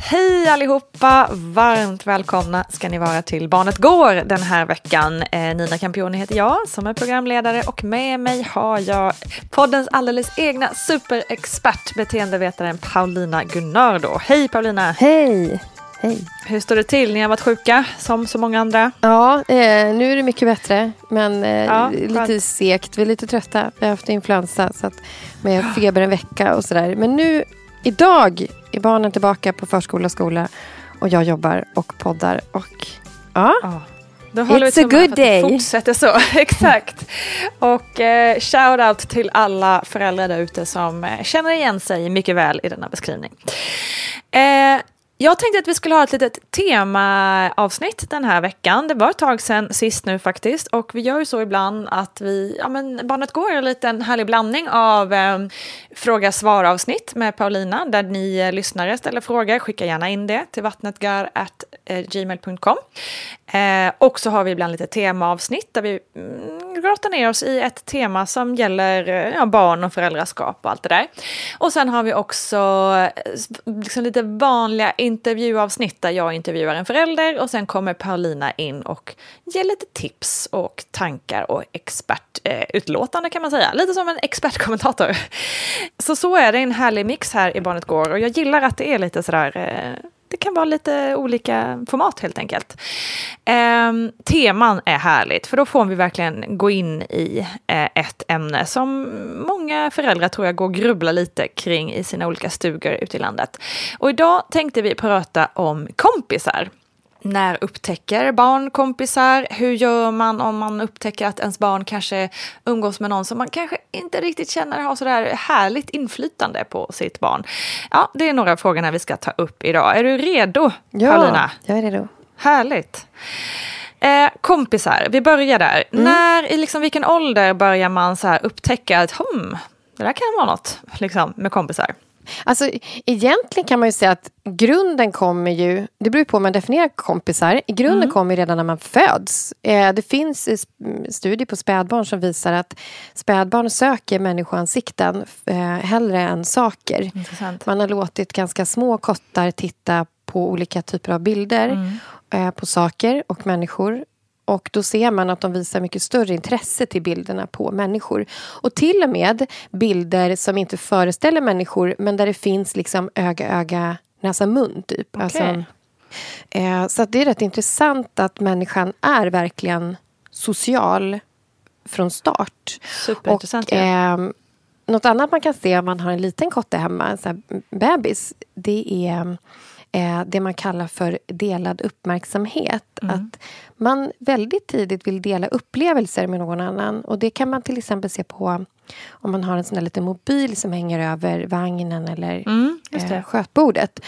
Hej allihopa! Varmt välkomna ska ni vara till Barnet Går den här veckan. Eh, Nina Campioni heter jag som är programledare och med mig har jag poddens alldeles egna superexpert, beteendevetaren Paulina Gunnardo. Hej Paulina! Hej! Hej. Hur står det till? Ni har varit sjuka som så många andra. Ja, eh, nu är det mycket bättre. Men eh, Ja, lite skönt. segt. Vi är lite trötta. Vi har haft influensa så att, med feber en vecka och sådär. Men nu, idag är barnen tillbaka på förskola och skola. Och jag jobbar och poddar. Och ja, Ja. Då håller vi It's a tummarna good att day. fortsätter så. Exakt. Och eh, shout out till alla föräldrar där ute som eh, känner igen sig mycket väl i denna beskrivning. Eh, jag tänkte att vi skulle ha ett litet temaavsnitt den här veckan. Det var ett tag sedan sist nu faktiskt. Och vi gör ju så ibland att vi, ja men Barnet Går är en liten härlig blandning av eh, fråga-svar-avsnitt med Paulina. Där ni eh, lyssnare ställer frågor. Skicka gärna in det till vattnetgar.gmail.com. Eh, och så har vi ibland lite temaavsnitt där vi mm, grottar ner oss i ett tema som gäller eh, ja, barn och föräldraskap och allt det där. Och sen har vi också eh, liksom lite vanliga intervjuavsnitt där jag intervjuar en förälder och sen kommer Paulina in och ger lite tips och tankar och expertutlåtande kan man säga. Lite som en expertkommentator. Så så är det en härlig mix här i Barnet Går och jag gillar att det är lite sådär eh, det kan vara lite olika format helt enkelt. Eh, teman är härligt, för då får vi verkligen gå in i eh, ett ämne som många föräldrar tror jag går och grubblar lite kring i sina olika stugor ute i landet. Och idag tänkte vi prata om kompisar. När upptäcker barn kompisar? Hur gör man om man upptäcker att ens barn kanske umgås med någon som man kanske inte riktigt känner har sådär härligt inflytande på sitt barn? Ja, det är några av frågorna vi ska ta upp idag. Är du redo, ja Paulina? jag är redo. Härligt. Eh, kompisar, vi börjar där. När, i liksom vilken ålder börjar man så upptäcka att hmm, det där kan vara något liksom, med kompisar? Alltså, egentligen kan man ju säga att grunden kommer ju... Det beror på hur man definierar kompisar. I grunden kommer ju redan när man föds. Eh, det finns studier på spädbarn som visar att spädbarn söker människoansikten eh, hellre än saker. Intressant. Man har låtit ganska små kottar titta på olika typer av bilder eh, på saker och människor. Och då ser man att de visar mycket större intresse till bilderna på människor. Och till och med bilder som inte föreställer människor men där det finns liksom öga-öga näsa, mun, typ. Okej. Alltså, eh, så det är rätt intressant att människan är verkligen social från start. Superintressant. Och, ja. ehm, något annat man kan se om man har en liten kotte hemma, en sån här bebis, det är eh, det man kallar för delad uppmärksamhet. Att man väldigt tidigt vill dela upplevelser med någon annan. Och Det kan man till exempel se på om man har en sån där liten mobil som hänger över vagnen eller Mm, eh, skötbordet.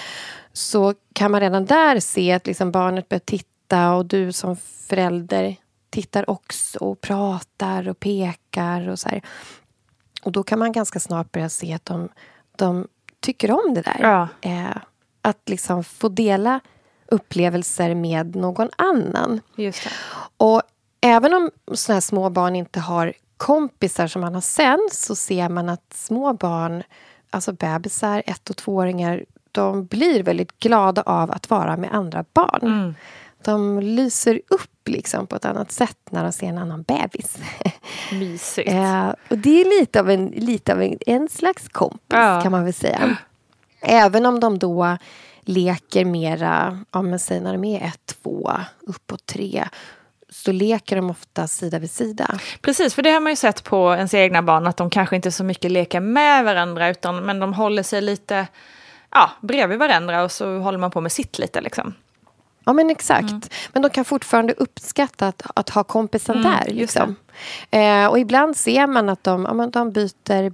Så kan man redan där se att liksom barnet börjar titta och du som förälder tittar också och pratar och pekar och så här. Och då kan man ganska snart börja se att de, de tycker om det där. Ja. Eh, att liksom få dela upplevelser med någon annan. Och även om såna här små barn inte har kompisar som man har sen så ser man att små barn, alltså bebisar, ett och tvååringar de blir väldigt glada av att vara med andra barn. Mm. De lyser upp liksom på ett annat sätt när de ser en annan bebis. Mysigt. Eh, och det är lite av en, lite av en, en slags kompis, Ja. kan man väl säga. Även om de då leker mera, ja, men säg när de är ett, två, uppåt tre så leker de ofta sida vid sida. Precis, för det har man ju sett på ens egna barn att de kanske inte så mycket leker med varandra utan men de håller sig lite ja, bredvid varandra och så håller man på med sitt lite liksom. Ja, men exakt. Men de kan fortfarande uppskatta att, att ha kompisen Mm, där. Liksom. Eh, och ibland ser man att de, ja, men de byter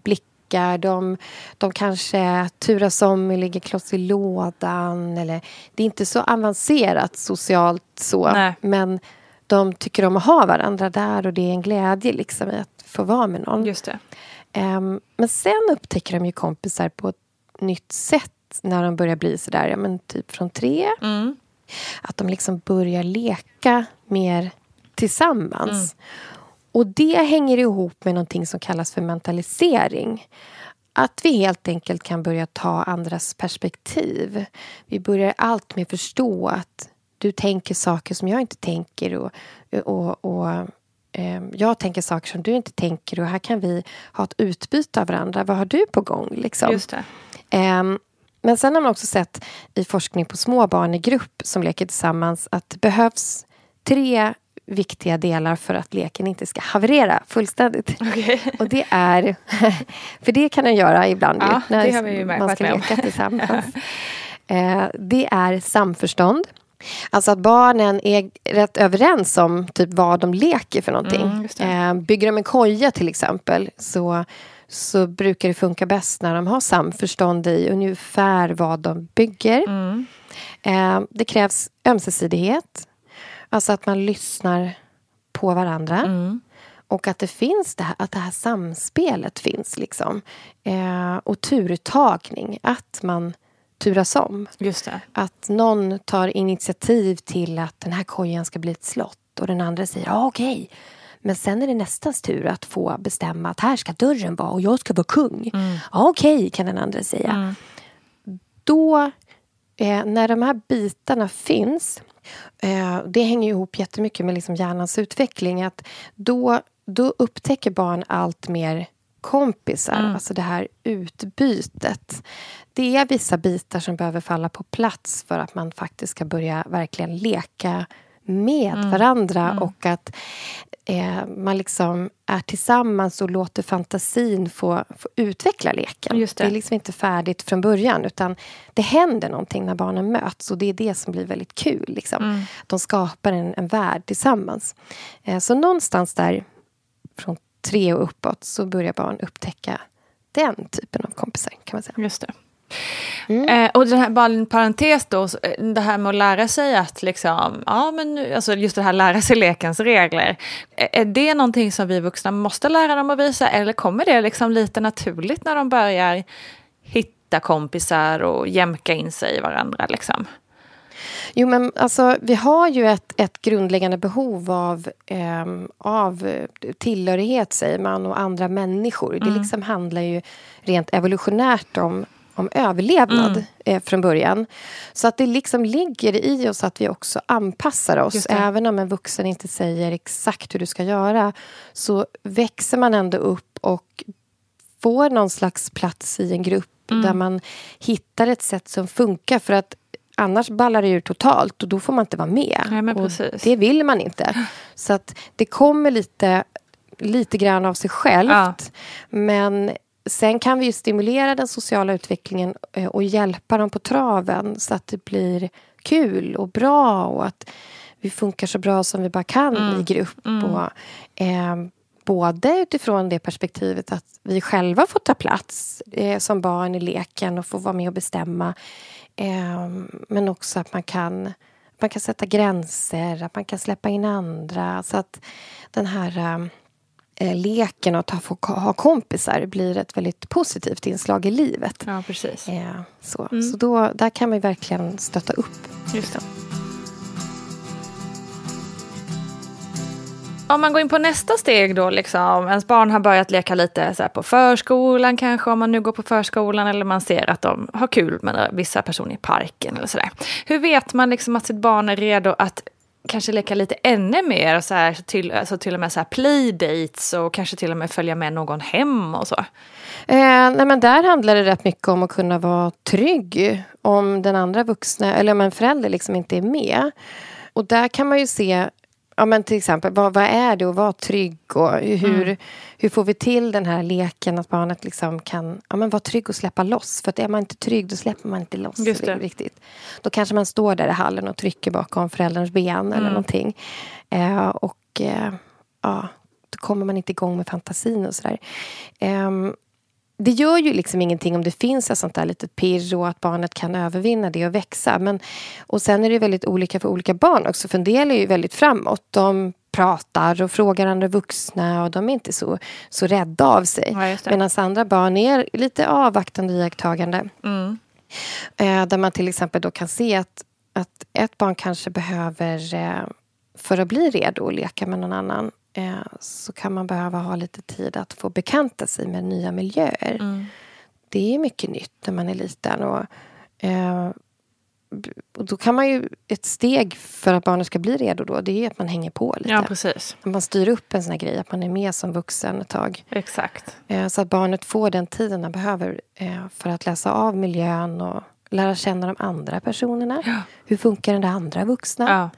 blickar. De, de kanske turas om och ligger kloss i lådan. Eller, det är inte så avancerat socialt så. Nej. Men de tycker om att ha varandra där och det är en glädje liksom, i att få vara med någon. Just det. Ehm, men sen upptäcker de ju kompisar på ett nytt sätt när de börjar bli sådär, ja, men typ från tre. Mm. Att de liksom börjar leka mer tillsammans. Mm. Och det hänger ihop med någonting som kallas för mentalisering. Att vi helt enkelt kan börja ta andras perspektiv. Vi börjar allt mer förstå att du tänker saker som jag inte tänker och, och, och eh, jag tänker saker som du inte tänker och här kan vi ha ett utbyte av varandra. Vad har du på gång? Liksom? Just det. Ehm, men sen har man också sett i forskning på små barn i grupp som leker tillsammans att det behövs tre viktiga delar för att leken inte ska haverera fullständigt. Och det är... För det kan den göra ibland ju, Ja, när har vi ju man ska leka tillsammans. Eh, det är samförstånd. Alltså att barnen är rätt överens om typ vad de leker för någonting. Mm. Eh, bygger de en koja till exempel så, så brukar det funka bäst när de har samförstånd i ungefär vad de bygger. Mm. Eh, det krävs ömsesidighet. Alltså att man lyssnar på varandra. Mm. Och att det finns det här, att det här samspelet finns. liksom. Eh, och turtagning, att man turas om. Just det. Att någon tar initiativ till att den här kojan ska bli ett slott och den andra säger ja okej. Men sen är det nästas tur att få bestämma att här ska dörren vara och jag ska vara kung. Ja okej, kan den andra säga. Då, eh, när de här bitarna finns det hänger ihop jättemycket med liksom hjärnans utveckling. Att då, då upptäcker barn allt mer kompisar, alltså det här utbytet. Det är vissa bitar som behöver falla på plats för att man faktiskt ska börja verkligen leka med varandra och att eh, man liksom är tillsammans och låter fantasin få, få utveckla leken. Just det. är liksom inte färdigt från början utan det händer någonting när barnen möts och det är det som blir väldigt kul. Liksom. De skapar en, en värld tillsammans. Eh, så någonstans där från tre och uppåt så börjar barn upptäcka den typen av kompisar kan man säga. Just det. Mm. Eh, och den här, bara en parentes då, eh, det här med att lära sig att liksom, ja men nu- alltså just det här lära sig lekens regler. Är, det någonting som vi vuxna måste lära dem att visa eller kommer det liksom lite naturligt när de börjar hitta kompisar och jämka in sig i varandra liksom? Jo, men alltså, vi har ju ett, ett grundläggande behov av, ehm, av eh, tillhörighet, säger man, och andra människor. Det liksom handlar ju rent evolutionärt om, om överlevnad eh, från början. Så att det liksom ligger i oss att vi också anpassar oss. Även om en vuxen inte säger exakt hur du ska göra så växer man ändå upp och får någon slags plats i en grupp Där man hittar ett sätt som funkar. För att annars ballar det ur totalt och då får man inte vara med. Nej, och det vill man inte. Så att det kommer lite, lite grann av sig självt. Ja. Men sen kan vi stimulera den sociala utvecklingen eh, och hjälpa dem på traven så att det blir kul och bra och att vi funkar så bra som vi bara kan Mm. i grupp. Och, eh, både utifrån det perspektivet att vi själva får ta plats eh, som barn i leken och få vara med och bestämma. Eh, men också att man kan, man kan sätta gränser, att man kan släppa in andra. Så att den här eh, eh, leken och att ha, få ha kompisar blir ett väldigt positivt inslag i livet. Ja, precis. Eh, så så då, där kan man verkligen stötta upp. Just det. Om man går in på nästa steg då, liksom, ens barn har börjat leka lite så på förskolan kanske, om man nu går på förskolan, eller man ser att de har kul med vissa personer i parken eller sådär. Hur vet man liksom att sitt barn är redo att kanske leka lite ännu mer, så här, till, alltså till och med så här playdates och kanske till och med följa med någon hem och så? Eh, nej men där handlar det rätt mycket om att kunna vara trygg om den andra vuxna, eller om en förälder liksom inte är med. Och där kan man ju se, ja men till exempel, vad, vad är det att vara trygg och hur, hur får vi till den här leken att barnet liksom kan ja men vara trygg och släppa loss. För att är man inte trygg då släpper man inte loss riktigt. Då kanske man står där i hallen och trycker bakom förälderns ben eller någonting. Eh, och eh, ja, då kommer man inte igång med fantasin och sådär. Ehm, det gör ju liksom ingenting om det finns ett sånt där litet pirr och att barnet kan övervinna det och växa. Men, och sen är det väldigt olika för olika barn också. För en del är ju väldigt framåt. De pratar och frågar andra vuxna och de är inte så, så rädda av sig. Ja. Medan andra barn är lite avvaktande och iakttagande. Mm. Eh, där man till exempel då kan se att, att ett barn kanske behöver, eh, för att bli redo att leka med någon annan, eh, så kan man behöva ha lite tid att få bekanta sig med nya miljöer. Mm. Det är mycket nytt när man är liten. Och, eh, och då kan man ju, ett steg för att barnet ska bli redo då, det är att man hänger på lite. Ja, precis. Att man styr upp en sån här grej, att man är med som vuxen ett tag. Exakt. Eh, Så att barnet får den tiden man behöver eh, för att läsa av miljön och lära känna de andra personerna. Hur funkar den där andra vuxna? Ja.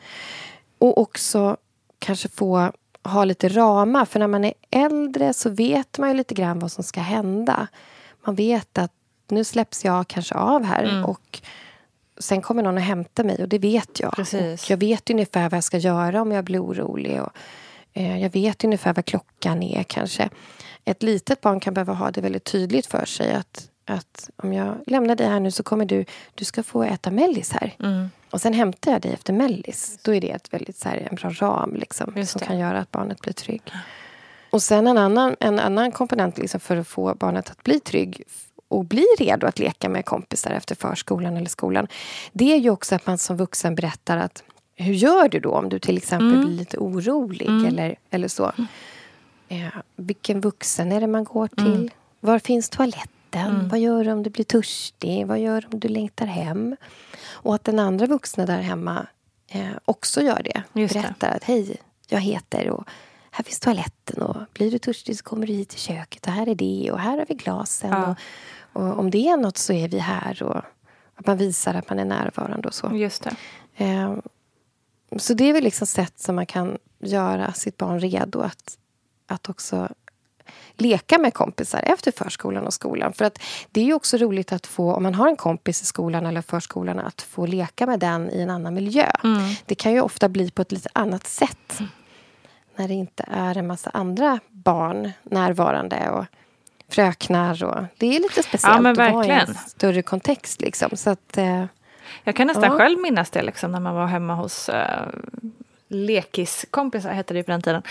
Och också kanske få ha lite ramar. För när man är äldre så vet man ju lite grann vad som ska hända. Man vet att nu släpps jag kanske av här Mm. och sen kommer någon att hämta mig och det vet jag. Precis. Och jag vet ungefär vad jag ska göra om jag blir orolig. Och, eh, jag vet ungefär vad klockan är kanske. Ett litet barn kan behöva ha det väldigt tydligt för sig att, att om jag lämnar dig här nu så kommer du, du ska få äta mellis här. Mm. Och sen hämtar jag dig efter mellis. Då är det ett väldigt, så här, en bra ram liksom, som kan göra att barnet blir trygg. Och sen en annan, en annan komponent liksom för att få barnet att bli trygg och bli redo att leka med kompisar efter förskolan eller skolan. Det är ju också att man som vuxen berättar att hur gör du då om du till exempel Mm. blir lite orolig eller, eller så. Eh, vilken vuxen är det man går till? Mm. Var finns toaletten? Vad gör du om du blir törstig? Vad gör du om du längtar hem? Och att den andra vuxna där hemma eh, också gör det. Just det. Berättar att hej, jag heter och här finns toaletten och blir du törstig så kommer du hit till köket och här är det och här har vi glasen. Ja. Och, och om det är något så är vi här. Och att man visar att man är närvarande och så. Just det. Eh, så det är väl liksom sätt som man kan göra sitt barn redo att, att också leka med kompisar efter förskolan och skolan. För att det är ju också roligt att få, om man har en kompis i skolan eller förskolan, att få leka med den i en annan miljö. Det kan ju ofta bli på ett lite annat sätt. När det inte är en massa andra barn närvarande och fröknar. Och, det är lite speciellt men att vara i en större kontext. Liksom. Så att, eh, Jag kan nästan Ja. själv minnas det liksom, när man var hemma hos uh, lekiskompisar, hette det ju på den tiden.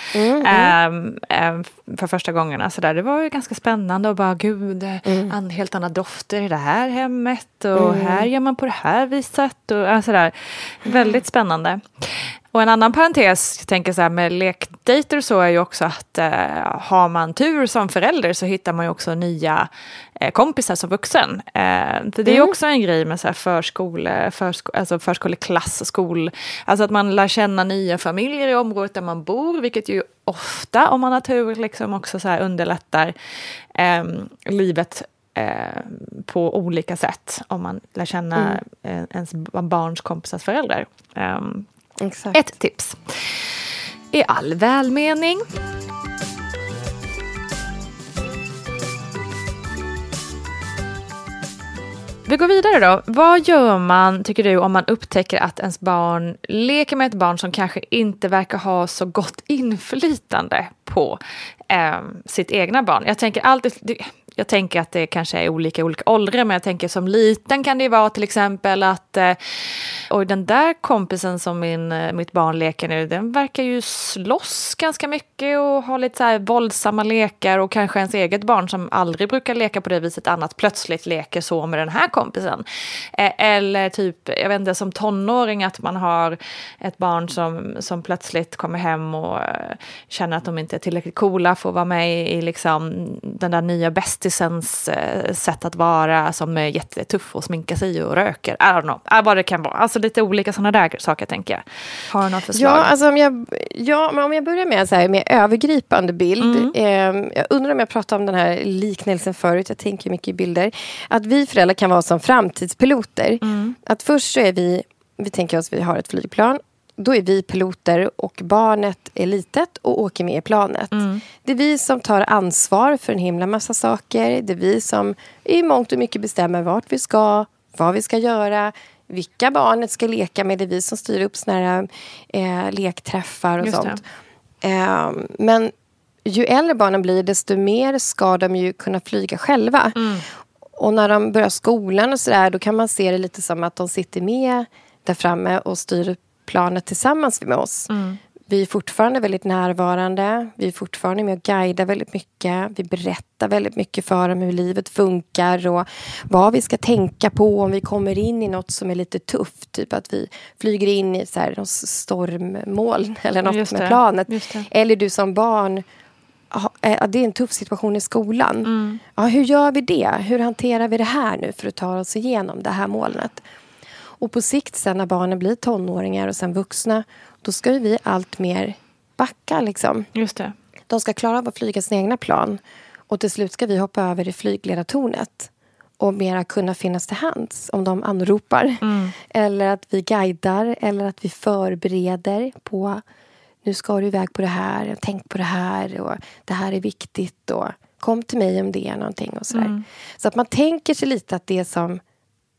Ehm, ehm, för första gången. Alltså där, det var ju ganska spännande och bara gud, an, helt andra dofter i det här hemmet och här gör man på det här viset. Och, alltså där. Väldigt spännande. Och en annan parentes, jag tänker så här med lekdejter så är ju också att eh, har man tur som förälder så hittar man ju också nya eh, kompisar som vuxen. Eh, för det är ju också en grej med så här förskole, försko, alltså förskoleklass och skol, alltså att man lär känna nya familjer i området där man bor, vilket ju ofta om man har tur liksom också så underlättar eh, livet eh, på olika sätt om man lär känna eh, ens barns kompisars föräldrar. Ehm, Exakt. ett tips. I all välmening. Vi går vidare då. Vad gör man, tycker du, om man upptäcker att ens barn leker med ett barn som kanske inte verkar ha så gott inflytande på eh, sitt egna barn? Jag tänker alltid, det- jag tänker att det kanske är olika i olika åldrar, men jag tänker som liten kan det ju vara till exempel att eh, oj, den där kompisen som min, eh, mitt barn leker nu, den verkar ju slåss ganska mycket och ha lite så här våldsamma lekar och kanske ens eget barn som aldrig brukar leka på det viset annat plötsligt leker så med den här kompisen. Eh, eller typ, jag vet inte, som tonåring att man har ett barn som, som plötsligt kommer hem och eh, känner att de inte är tillräckligt coola för att vara med i liksom, den där nya bäst eh, sätt att vara som är jättetuff och sminkar sig och röker. I don't know, äh, vad det kan vara. Alltså lite olika sådana där saker tänker jag. Har du något förslag? Ja, alltså om jag, ja, men om jag börjar med så här, med övergripande bild. Mm. Eh, jag undrar om jag pratade om den här liknelsen förut. Jag tänker mycket i bilder. Att vi föräldrar kan vara som framtidspiloter. Mm. Att först så är vi, vi tänker oss vi har ett flygplan. Då är vi piloter och barnet är litet och åker med i planet. Mm. Det är vi som tar ansvar för en himla massa saker. Det är vi som i mångt och mycket bestämmer vart vi ska, vad vi ska göra, vilka barnet ska leka med. Det är vi som styr upp såna här eh, lekträffar och Just sånt. Eh, men ju äldre barnen blir, desto mer ska de ju kunna flyga själva. Mm. Och när de börjar skolan och sådär, då kan man se det lite som att de sitter med där framme och styr planet tillsammans med oss. Mm. Vi är fortfarande väldigt närvarande. Vi är fortfarande med och guidar väldigt mycket. Vi berättar väldigt mycket för dem hur livet funkar och vad vi ska tänka på om vi kommer in i något som är lite tufft. Typ att vi flyger in i så här, stormmoln eller något Just med planet. Eller du som barn eh, det är en tuff situation i skolan. Mm. Ja, hur gör vi det? Hur hanterar vi det här nu för att ta oss igenom det här molnet? Och på sikt sen när barnen blir tonåringar och sen vuxna då ska ju vi allt mer backa. Liksom. Just det. De ska klara av att flyga sina egna plan. Och till slut ska vi hoppa över i flygledartornet och mera kunna finnas till hands om de anropar. Eller att vi guidar eller att vi förbereder på nu ska du iväg på det här, tänk på det här och det här är viktigt och kom till mig om det är någonting och sådär. Så att man tänker sig lite att det är som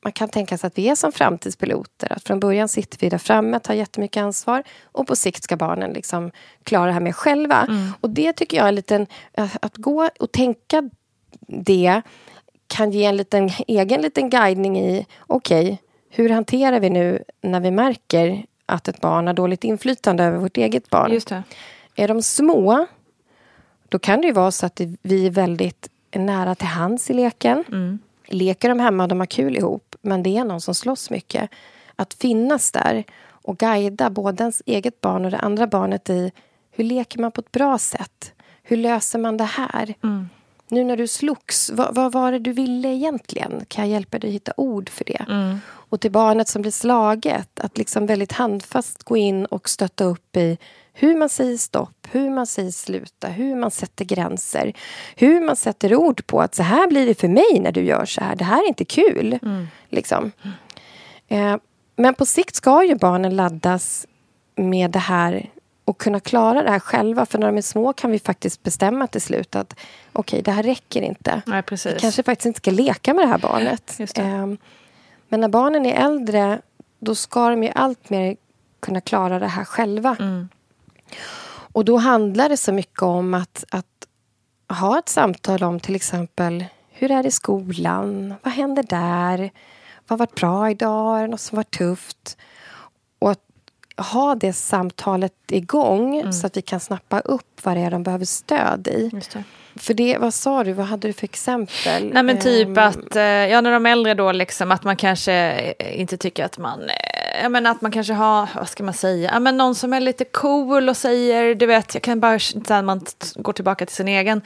man kan tänka sig att vi är som framtidspiloter. Att från början sitter vi där framme, tar jättemycket ansvar och på sikt ska barnen liksom klara det här med själva. Och det tycker jag är en liten... Att gå och tänka det kan ge en liten, egen liten guidning i okej, hur hanterar vi nu när vi märker att ett barn har dåligt inflytande över vårt eget barn? Är de små, då kan det ju vara så att vi är väldigt nära till hands i leken. Leker de hemma, de har kul ihop, men det är någon som slåss mycket. Att finnas där och guida både ens eget barn och det andra barnet i hur leker man på ett bra sätt? Hur löser man det här? Nu när du slogs, vad, vad var det du ville egentligen? Kan jag hjälpa dig hitta ord för det? Och till barnet som blir slaget, att liksom väldigt handfast gå in och stötta upp i hur man säger stopp, hur man säger sluta, hur man sätter gränser. Hur man sätter ord på att så här blir det för mig när du gör så här. Det här är inte kul. Liksom. Eh, men på sikt ska ju barnen laddas med det här och kunna klara det här själva. För när de är små kan vi faktiskt bestämma till slut att okej, det här räcker inte. Nej, precis. Vi kanske faktiskt inte ska leka med det här barnet. Det. Ehm, Men när barnen är äldre då ska de ju allt mer kunna klara det här själva. Mm. Och då handlar det så mycket om att, att ha ett samtal om till exempel hur är det i skolan? Vad händer där? Vad har varit bra idag? Är det något som var tufft? Och att ha det samtalet igång Mm. så att vi kan snappa upp vad det är de behöver stöd i. Det. För det, vad sa du? Vad hade du för exempel? Nej men typ Ehm, att, eh, ja när de äldre då liksom att man kanske eh, inte tycker att man, jag menar att man kanske har, vad ska man säga, jag men någon som är lite cool och säger, du vet, jag kan bara, när man går tillbaka till sin egen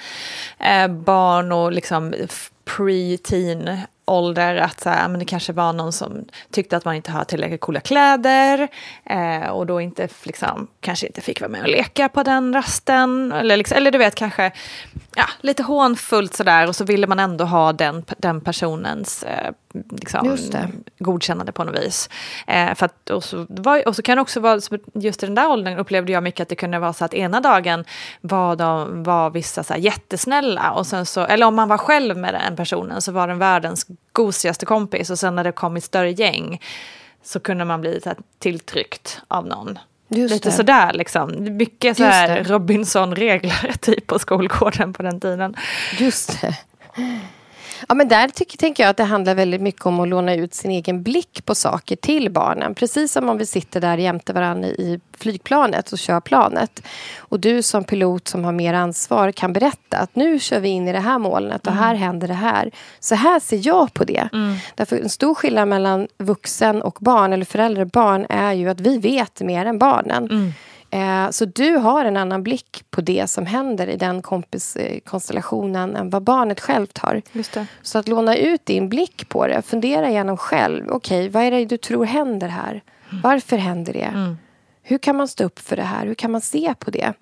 eh, barn och liksom pre-teen ålder att så här, men det kanske var någon som tyckte att man inte har tillräckligt coola kläder eh, och då inte liksom, kanske inte fick vara med och leka på den rasten. Eller, liksom, eller du vet kanske ja, lite hånfullt sådär och så ville man ändå ha den, den personens eh, liksom, godkännande på något vis. Eh, för att, och, så var, och så kan det också vara, just i den där åldern upplevde jag mycket att det kunde vara så att ena dagen var, de, var vissa så jättesnälla och sen så, eller om man var själv med den personen så var den världens gosigaste kompis och sen när det kom ett större gäng så kunde man bli så tilltryckt av någon. Just Lite det. sådär liksom. Mycket så här Robinson-regler typ på skolgården på den tiden. Just det. Ja, men där tycker, tänker jag att det handlar väldigt mycket om att låna ut sin egen blick på saker till barnen. Precis som om vi sitter där jämte varandra i flygplanet och kör planet. Och du som pilot som har mer ansvar kan berätta att nu kör vi in i det här molnet och mm. här händer det här. Så här ser jag på det. Mm. Därför en stor skillnad mellan vuxen och barn, eller förälder och barn, är ju att vi vet mer än barnen. Mm. Eh, så du har en annan blick på det som händer i den kompiskonstellationen än vad barnet självt har. Så att låna ut din blick på det, fundera igenom själv. Okej, okay, vad är det du tror händer här? Varför händer det? Mm. Hur kan man stå upp för det här? Hur kan man se på det?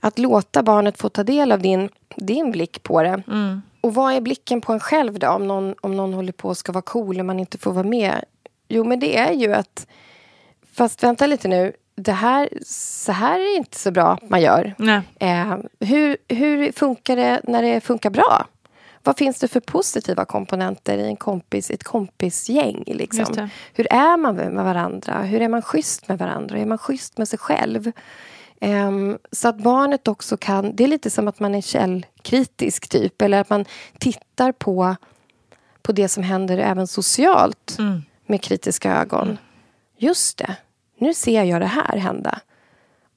Att låta barnet få ta del av din, din blick på det. Mm. Och vad är blicken på en själv då? Om någon, om någon håller på att ska vara cool och man inte får vara med. Jo, men det är ju att... Fast vänta lite nu det här, så här är inte så bra man gör. Eh, hur, hur funkar det när det funkar bra? Vad finns det för positiva komponenter i en kompis, ett kompisgäng? Liksom? Hur är man med varandra? Hur är man schysst med varandra? Hur är man schysst med sig själv? Um, så att barnet också kan... Det är lite som att man är källkritisk, typ. Eller att man tittar på, på det som händer även socialt mm. med kritiska ögon. Mm. Just det nu ser jag det här hända.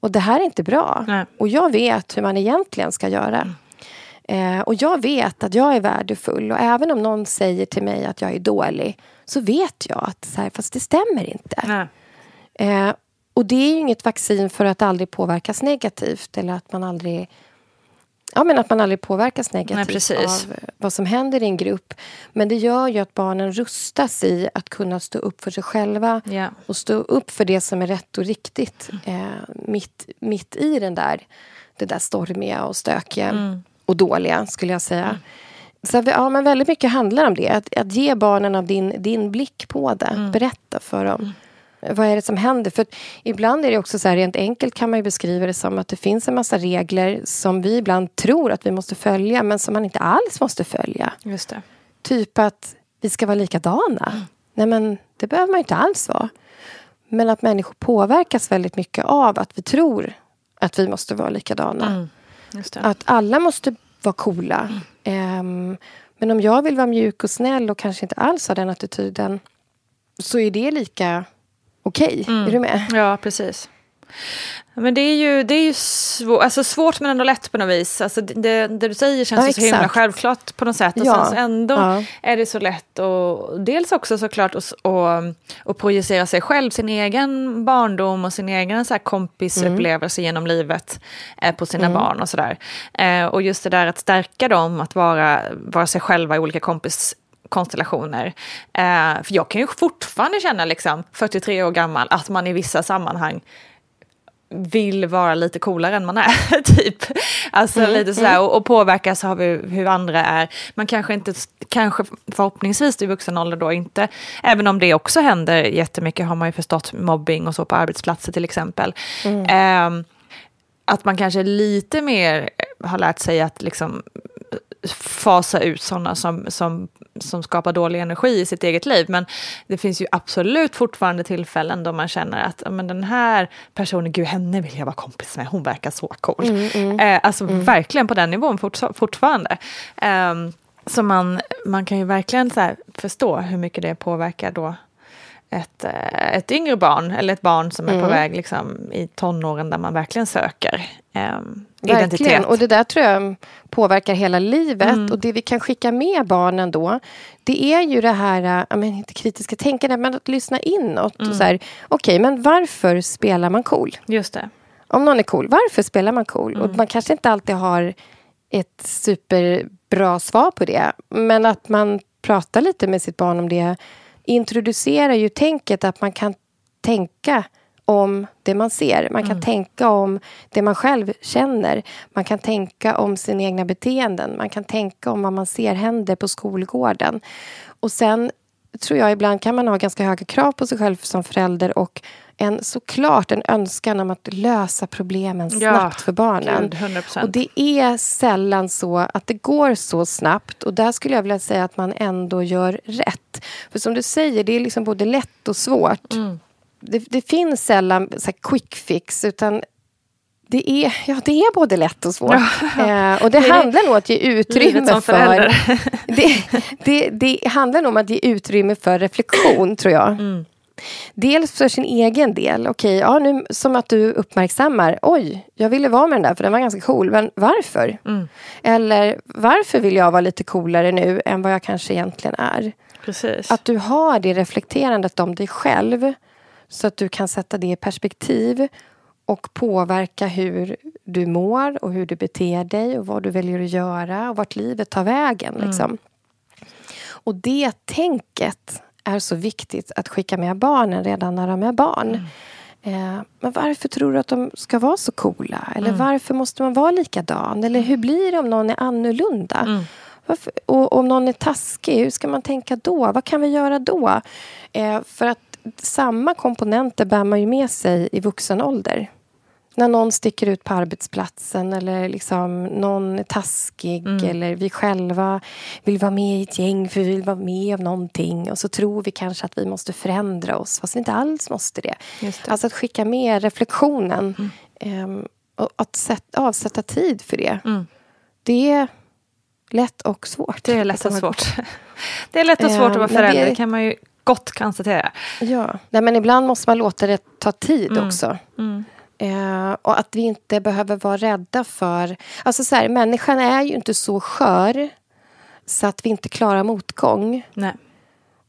Och det här är inte bra. Nej. Och jag vet hur man egentligen ska göra. Mm. Eh, och jag vet att jag är värdefull. Och även om någon säger till mig att jag är dålig så vet jag att så här, fast det stämmer inte. Eh, och det är ju inget vaccin för att aldrig påverkas negativt eller att man aldrig Ja, men att man aldrig påverkas negativt Nej, av vad som händer i en grupp. Men det gör ju att barnen rustas i att kunna stå upp för sig själva yeah. och stå upp för det som är rätt och riktigt eh, mitt, mitt i den där, det där stormiga och stökiga mm. och dåliga, skulle jag säga. Mm. Så ja, men väldigt mycket handlar om det. Att, att ge barnen av din, din blick på det. Mm. Berätta för dem. Vad är det som händer? För ibland är det också så här, rent enkelt kan man ju beskriva det som att det finns en massa regler som vi ibland tror att vi måste följa men som man inte alls måste följa. Just det. Typ att vi ska vara likadana. Mm. Nej men det behöver man inte alls vara. Men att människor påverkas väldigt mycket av att vi tror att vi måste vara likadana. Mm. Att alla måste vara coola. Mm. Um, men om jag vill vara mjuk och snäll och kanske inte alls har den attityden så är det lika okej. Okay. Mm. Är du med? Ja, precis. Men det är ju, det är ju svår, alltså svårt men ändå lätt på något vis. Alltså det, det du säger känns ja, så himla självklart på något sätt. Och ja. sen ändå ja. är det så lätt och dels också såklart att och, och projicera sig själv, sin egen barndom och sin egen så här kompisupplevelse mm. genom livet eh, på sina mm. barn och sådär. Eh, och just det där att stärka dem, att vara, vara sig själva i olika kompis konstellationer. Eh, för jag kan ju fortfarande känna, liksom, 43 år gammal, att man i vissa sammanhang vill vara lite coolare än man är, typ. Alltså mm, lite sådär, mm. och, och påverkas av hur, hur, andra är. Man kanske inte, kanske förhoppningsvis i vuxen ålder då inte, även om det också händer jättemycket har man ju förstått mobbing och så på arbetsplatser till exempel. Mm. Eh, att man kanske lite mer har lärt sig att liksom fasa ut sådana som, som, som skapar dålig energi i sitt eget liv. Men det finns ju absolut fortfarande tillfällen då man känner att men den här personen, gud henne vill jag vara kompis med, hon verkar så cool. Mm, mm, eh, alltså mm. verkligen på den nivån fort, fortfarande. Eh, så man, man kan ju verkligen så förstå hur mycket det påverkar då ett, eh, ett yngre barn eller ett barn som är mm. på väg liksom, i tonåren där man verkligen söker eh, identitet. Och det där tror jag påverkar hela livet. Mm. Och det vi kan skicka med barnen då det är ju det här, äh, menar, inte kritiska tänkandet, men att lyssna inåt. Mm. Okej, okay, men varför spelar man cool? Just det. Om någon är cool, varför spelar man cool? Mm. Och man kanske inte alltid har ett superbra svar på det. Men att man prata lite med sitt barn om det introducerar ju tänket att man kan tänka om det man ser. Man kan mm. tänka om det man själv känner. Man kan tänka om sina egna beteenden. Man kan tänka om vad man ser händer på skolgården. Och sen tror jag ibland kan man ha ganska höga krav på sig själv som förälder och en, såklart en önskan om att lösa problemen snabbt ja, för barnen. Gud, och det är sällan så att det går så snabbt. Och där skulle jag vilja säga att man ändå gör rätt. För som du säger, det är liksom både lätt och svårt. Mm. Det, det, finns sällan så quick fix, utan det är, ja, det är både lätt och svårt. Ja. Eh, och det, det handlar nog om att ge utrymme för... det, det, det handlar nog om att ge utrymme för reflektion, tror jag. Mm. Dels för sin egen del. Okej, ja, nu, som att du uppmärksammar. Oj, jag ville vara med den där för den var ganska cool. Men varför? Mm. Eller varför vill jag vara lite coolare nu än vad jag kanske egentligen är? Precis. Att du har det reflekterandet om dig själv. Så att du kan sätta det i perspektiv och påverka hur du mår och hur du beter dig och vad du väljer att göra och vart livet tar vägen. Mm. Liksom. Och det tänket är så viktigt att skicka med barnen redan när de är barn. Mm. Eh, men varför tror du att de ska vara så coola? Eller mm. varför måste man vara likadan? Eller hur blir det om någon är annorlunda? Mm. Varför, och om någon är taskig, hur ska man tänka då? Vad kan vi göra då? Eh, för att samma komponenter bär man ju med sig i vuxen ålder när någon sticker ut på arbetsplatsen eller liksom någon är taskig mm. eller vi själva vill vara med i ett gäng för vi vill vara med om någonting och så tror vi kanske att vi måste förändra oss fast vi inte alls måste det. det. Alltså att skicka med reflektionen mm. um, och att sätta, avsätta tid för det. Mm. Det är lätt och svårt. Det är lätt och svårt. Det är lätt och svårt att vara ehm, förälder, det kan man ju gott konstatera. Ja, Nej, men ibland måste man låta det ta tid mm. också. Mm. Eh, och att vi inte behöver vara rädda för... Alltså så här, människan är ju inte så skör så att vi inte klarar motgång. Nej.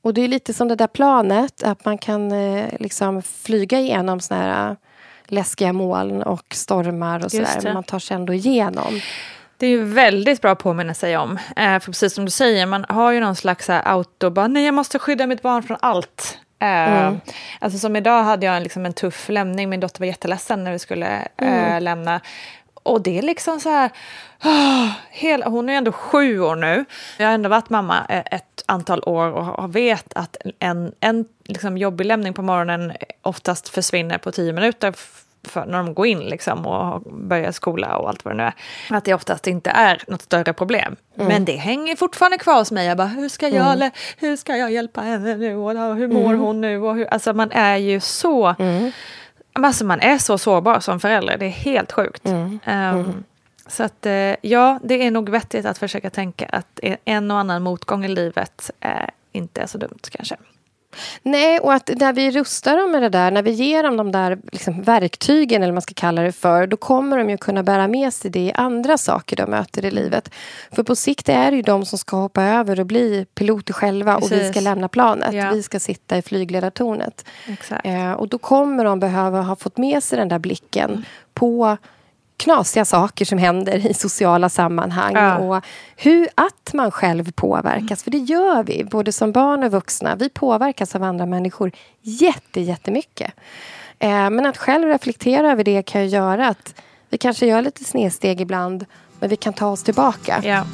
Och det är lite som det där planet, att man kan eh, liksom flyga igenom såna här eh, läskiga moln och stormar och sådär. Men man tar sig ändå igenom. Det är ju väldigt bra att påminna sig om. Eh, för precis som du säger, man har ju någon slags auto, bara, nej jag måste skydda mitt barn från allt. Mm. Alltså som idag hade jag liksom en tuff lämning, min dotter var jätteledsen när vi skulle mm. äh, lämna. Och det är liksom så här, oh, hela, hon är ändå sju år nu. Jag har ändå varit mamma ett antal år och vet att en, en liksom jobbig lämning på morgonen oftast försvinner på tio minuter för när de går in liksom och börjar skola och allt vad det nu är. Att det oftast inte är något större problem. Mm. Men det hänger fortfarande kvar hos mig. Jag bara, hur ska jag, mm. hur ska jag hjälpa henne nu? Och hur mår mm. hon nu? Och hur, alltså man är ju så... Mm. Alltså man är så sårbar som förälder. Det är helt sjukt. Um, så att eh, ja, det är nog vettigt att försöka tänka att en och annan motgång i livet eh, inte är så dumt kanske. Nej, och att när vi rustar dem med det där, när vi ger dem de där liksom, verktygen, eller vad man ska kalla det för, då kommer de ju kunna bära med sig det i andra saker de möter i livet. För på sikt är det ju de som ska hoppa över och bli piloter själva Precis. och vi ska lämna planet. Ja. Vi ska sitta i flygledartornet. Eh, och då kommer de behöva ha fått med sig den där blicken mm. på knasiga saker som händer i sociala sammanhang. Ja. Och hur att man själv påverkas, för det gör vi, både som barn och vuxna. Vi påverkas av andra människor jätte, jättemycket. Eh, men att själv reflektera över det kan ju göra att vi kanske gör lite snedsteg ibland, men vi kan ta oss tillbaka. Ja.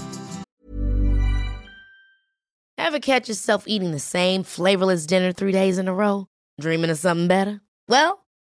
Have catch yourself eating the same flavorless dinner three days in a row? Dreaming of something better? Well,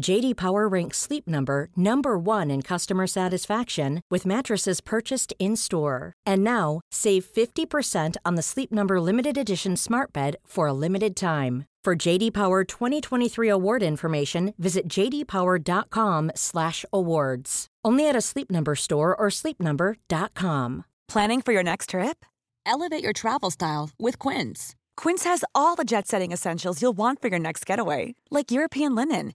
JD Power ranks Sleep Number number 1 in customer satisfaction with mattresses purchased in-store. And now, save 50% on the Sleep Number limited edition Smart Bed for a limited time. For JD Power 2023 award information, visit jdpower.com/awards. Only at a Sleep Number store or sleepnumber.com. Planning for your next trip? Elevate your travel style with Quince. Quince has all the jet-setting essentials you'll want for your next getaway, like European linen,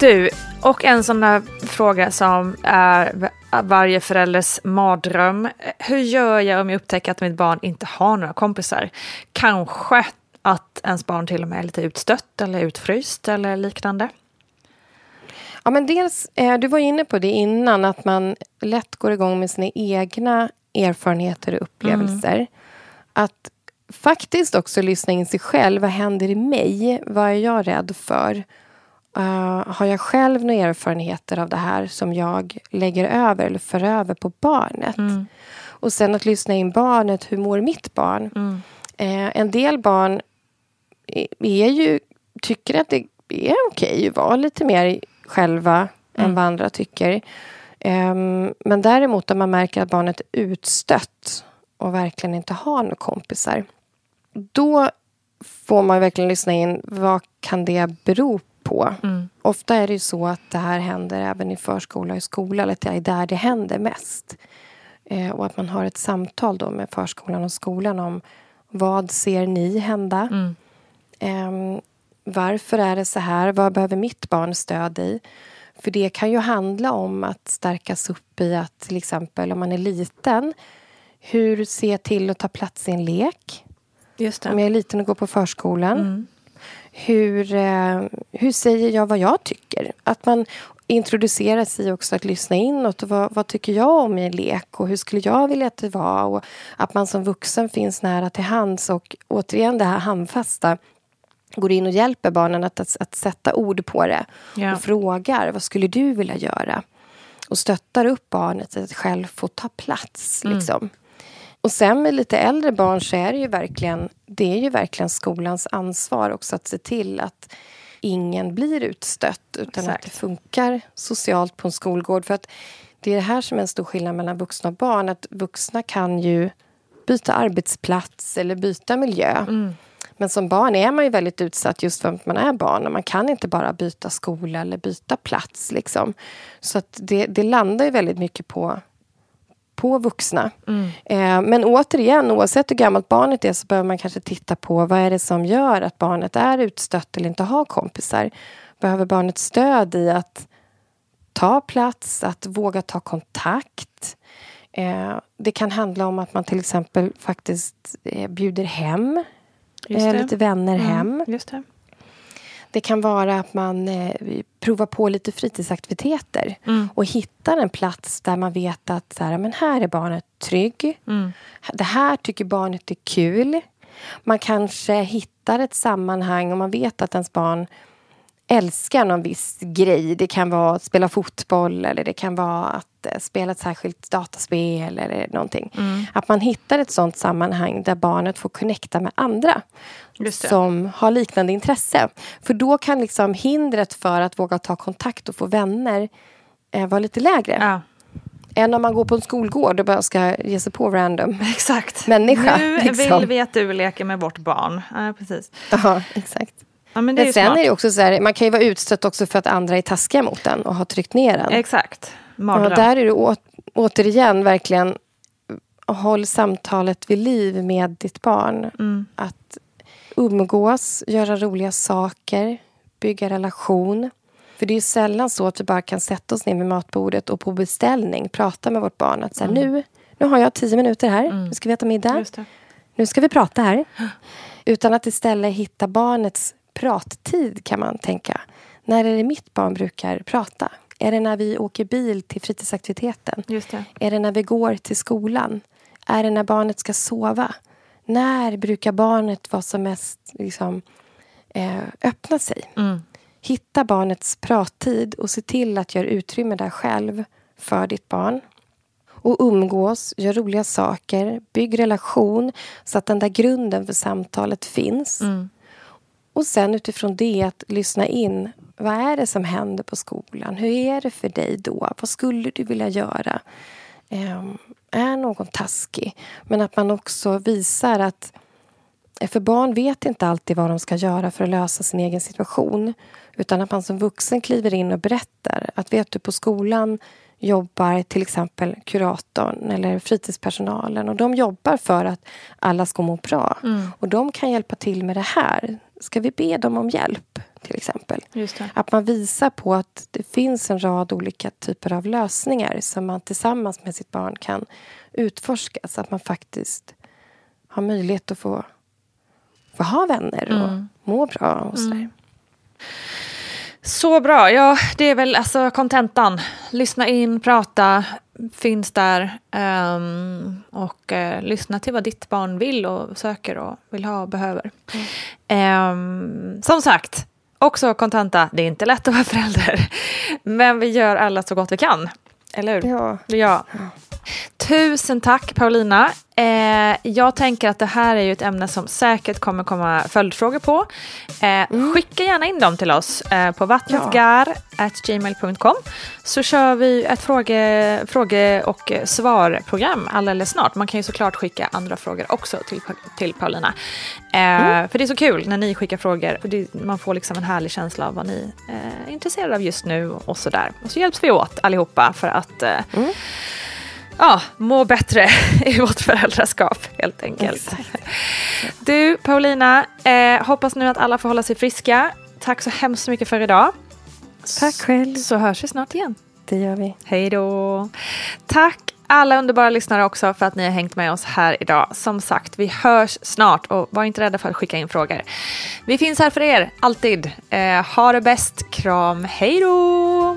Du, och en sån där fråga som är varje förälders mardröm. Hur gör jag om jag upptäcker att mitt barn inte har några kompisar? Kanske att ens barn till och med är lite utstött eller utfryst eller liknande. Ja, men dels, eh, du var inne på det innan, att man lätt går igång med sina egna erfarenheter och upplevelser. Mm. Att faktiskt också lyssna in sig själv. Vad händer i mig? Vad är jag rädd för? Uh, har jag själv några erfarenheter av det här som jag lägger över eller för över på barnet? Mm. Och sen att lyssna in barnet. Hur mår mitt barn? Mm. Uh, en del barn är ju, tycker att det är okej att vara lite mer själva mm. än vad andra tycker. Um, men däremot om man märker att barnet är utstött och verkligen inte har några kompisar. Då får man verkligen lyssna in. Vad kan det bero på? Mm. Ofta är det ju så att det här händer även i förskola och i skola. Eller att det är där det händer mest. Eh, och att man har ett samtal då med förskolan och skolan om vad ser ni hända? Mm. Eh, varför är det så här? Vad behöver mitt barn stöd i? För det kan ju handla om att stärkas upp i att till exempel om man är liten hur ser jag till att ta plats i en lek? Om jag är liten och går på förskolan. Mm. Hur, eh, hur säger jag vad jag tycker? Att man introducerar sig också att lyssna inåt. Och vad, vad tycker jag om i en lek och hur skulle jag vilja att det var? Och att man som vuxen finns nära till hands och återigen det här handfasta går in och hjälper barnen att, att, att sätta ord på det ja. och frågar vad skulle du vilja göra? Och stöttar upp barnet att själv få ta plats. Mm. Och sen med lite äldre barn så är det ju verkligen, det är ju verkligen skolans ansvar också att se till att ingen blir utstött utan Exakt. att det funkar socialt på en skolgård. För att det är det här som är en stor skillnad mellan vuxna och barn. Att vuxna kan ju byta arbetsplats eller byta miljö. Mm. Men som barn är man ju väldigt utsatt just för att man är barn. Och man kan inte bara byta skola eller byta plats. Liksom. Så att det, det landar ju väldigt mycket på på vuxna. Mm. Eh, men återigen, oavsett hur gammalt barnet är så behöver man kanske titta på vad är det som gör att barnet är utstött eller inte har kompisar. Behöver barnet stöd i att ta plats, att våga ta kontakt? Eh, det kan handla om att man till exempel faktiskt eh, bjuder hem lite vänner mm. hem. Det. Kan vara att man eh, provar på lite fritidsaktiviteter mm. och hittar en plats där man vet att så här, men här är barnet trygg. Mm. Det här tycker barnet är kul. Man kanske hittar ett sammanhang och man vet att ens barn älskar någon viss grej. Det kan vara att spela fotboll eller det kan vara att eh, spela ett särskilt dataspel eller någonting. Mm. Att man hittar ett sånt sammanhang där barnet får connecta med andra. Som har liknande intresse. För då kan liksom hindret för att våga ta kontakt och få vänner eh, vara lite lägre. Ja. Än om man går på en skolgård och bara ska ge sig på random Exakt. människa. Nu liksom. vill vi att du leker med vårt barn. Ja, precis. Ja, exakt. Ja, men Men sen smart. är det också så här, man kan ju vara utstött också för att andra är taskiga mot en och har tryckt ner en. Exakt. Och Mardröm. där är det å- återigen verkligen håll samtalet vid liv med ditt barn. Mm. Att umgås, göra roliga saker, bygga relation. För det är ju sällan så att vi bara kan sätta oss ner vid matbordet och på beställning prata med vårt barn. Att så här, nu, nu har jag tio minuter här, nu ska vi äta middag. Mm. Nu ska vi prata här. Utan att istället hitta barnets prattid kan man tänka. När är det mitt barn brukar prata? Är det när vi åker bil till fritidsaktiviteten? Är det när vi går till skolan? Är det när barnet ska sova? När brukar barnet vara som mest liksom, eh, öppna sig? Mm. Hitta barnets prattid och se till att göra utrymme där själv för ditt barn. Och umgås, gör roliga saker, bygg relation så att den där grunden för samtalet finns. Mm. Och sen utifrån det att lyssna in. Vad är det som händer på skolan? Hur är det för dig då? Vad skulle du vilja göra? Ehm, är någon taskig? Men att man också visar att för barn vet inte alltid vad de ska göra för att lösa sin egen situation. Utan att man som vuxen kliver in och berättar att vet du, på skolan jobbar till exempel kuratorn eller fritidspersonalen och de jobbar för att alla ska må bra. Och de kan hjälpa till med det här. Ska vi be dem om hjälp, till exempel? Att man visar på att det finns en rad olika typer av lösningar som man tillsammans med sitt barn kan utforska så att man faktiskt har möjlighet att få, få ha vänner och Mm. må bra och sådär. Så bra. Ja, det är väl alltså kontentan. Lyssna in, prata, finns där. ehm, och eh, lyssna till vad ditt barn vill och söker och vill ha och behöver. Ehm, som sagt, också kontenta. Det är inte lätt att vara förälder. Men vi gör alla så gott vi kan. Eller hur? Ja. Ja. Tusen tack Paulina. Eh, jag tänker att det här är ju ett ämne som säkert kommer komma följdfrågor på. Eh, Skicka gärna in dem till oss eh, på vattnetgar.gmail.com så kör vi ett fråge, fråge och svarprogram alldeles snart. Man kan ju såklart skicka andra frågor också till, till Paulina. Eh, För det är så kul när ni skickar frågor. Det, man får liksom en härlig känsla av vad ni eh, är intresserade av just nu och sådär. Och så hjälps vi åt allihopa för att eh, ja, må bättre i vårt föräldraskap helt enkelt. Du Paulina, eh, hoppas nu att alla får hålla sig friska. Tack så hemskt mycket för idag. Tack själv. Så hörs vi snart igen. Det gör vi. Hej då. Tack alla underbara lyssnare också för att ni har hängt med oss här idag. Som sagt, vi hörs snart och var inte rädda för att skicka in frågor. Vi finns här för er, alltid. Eh, ha det bäst, kram, hej då!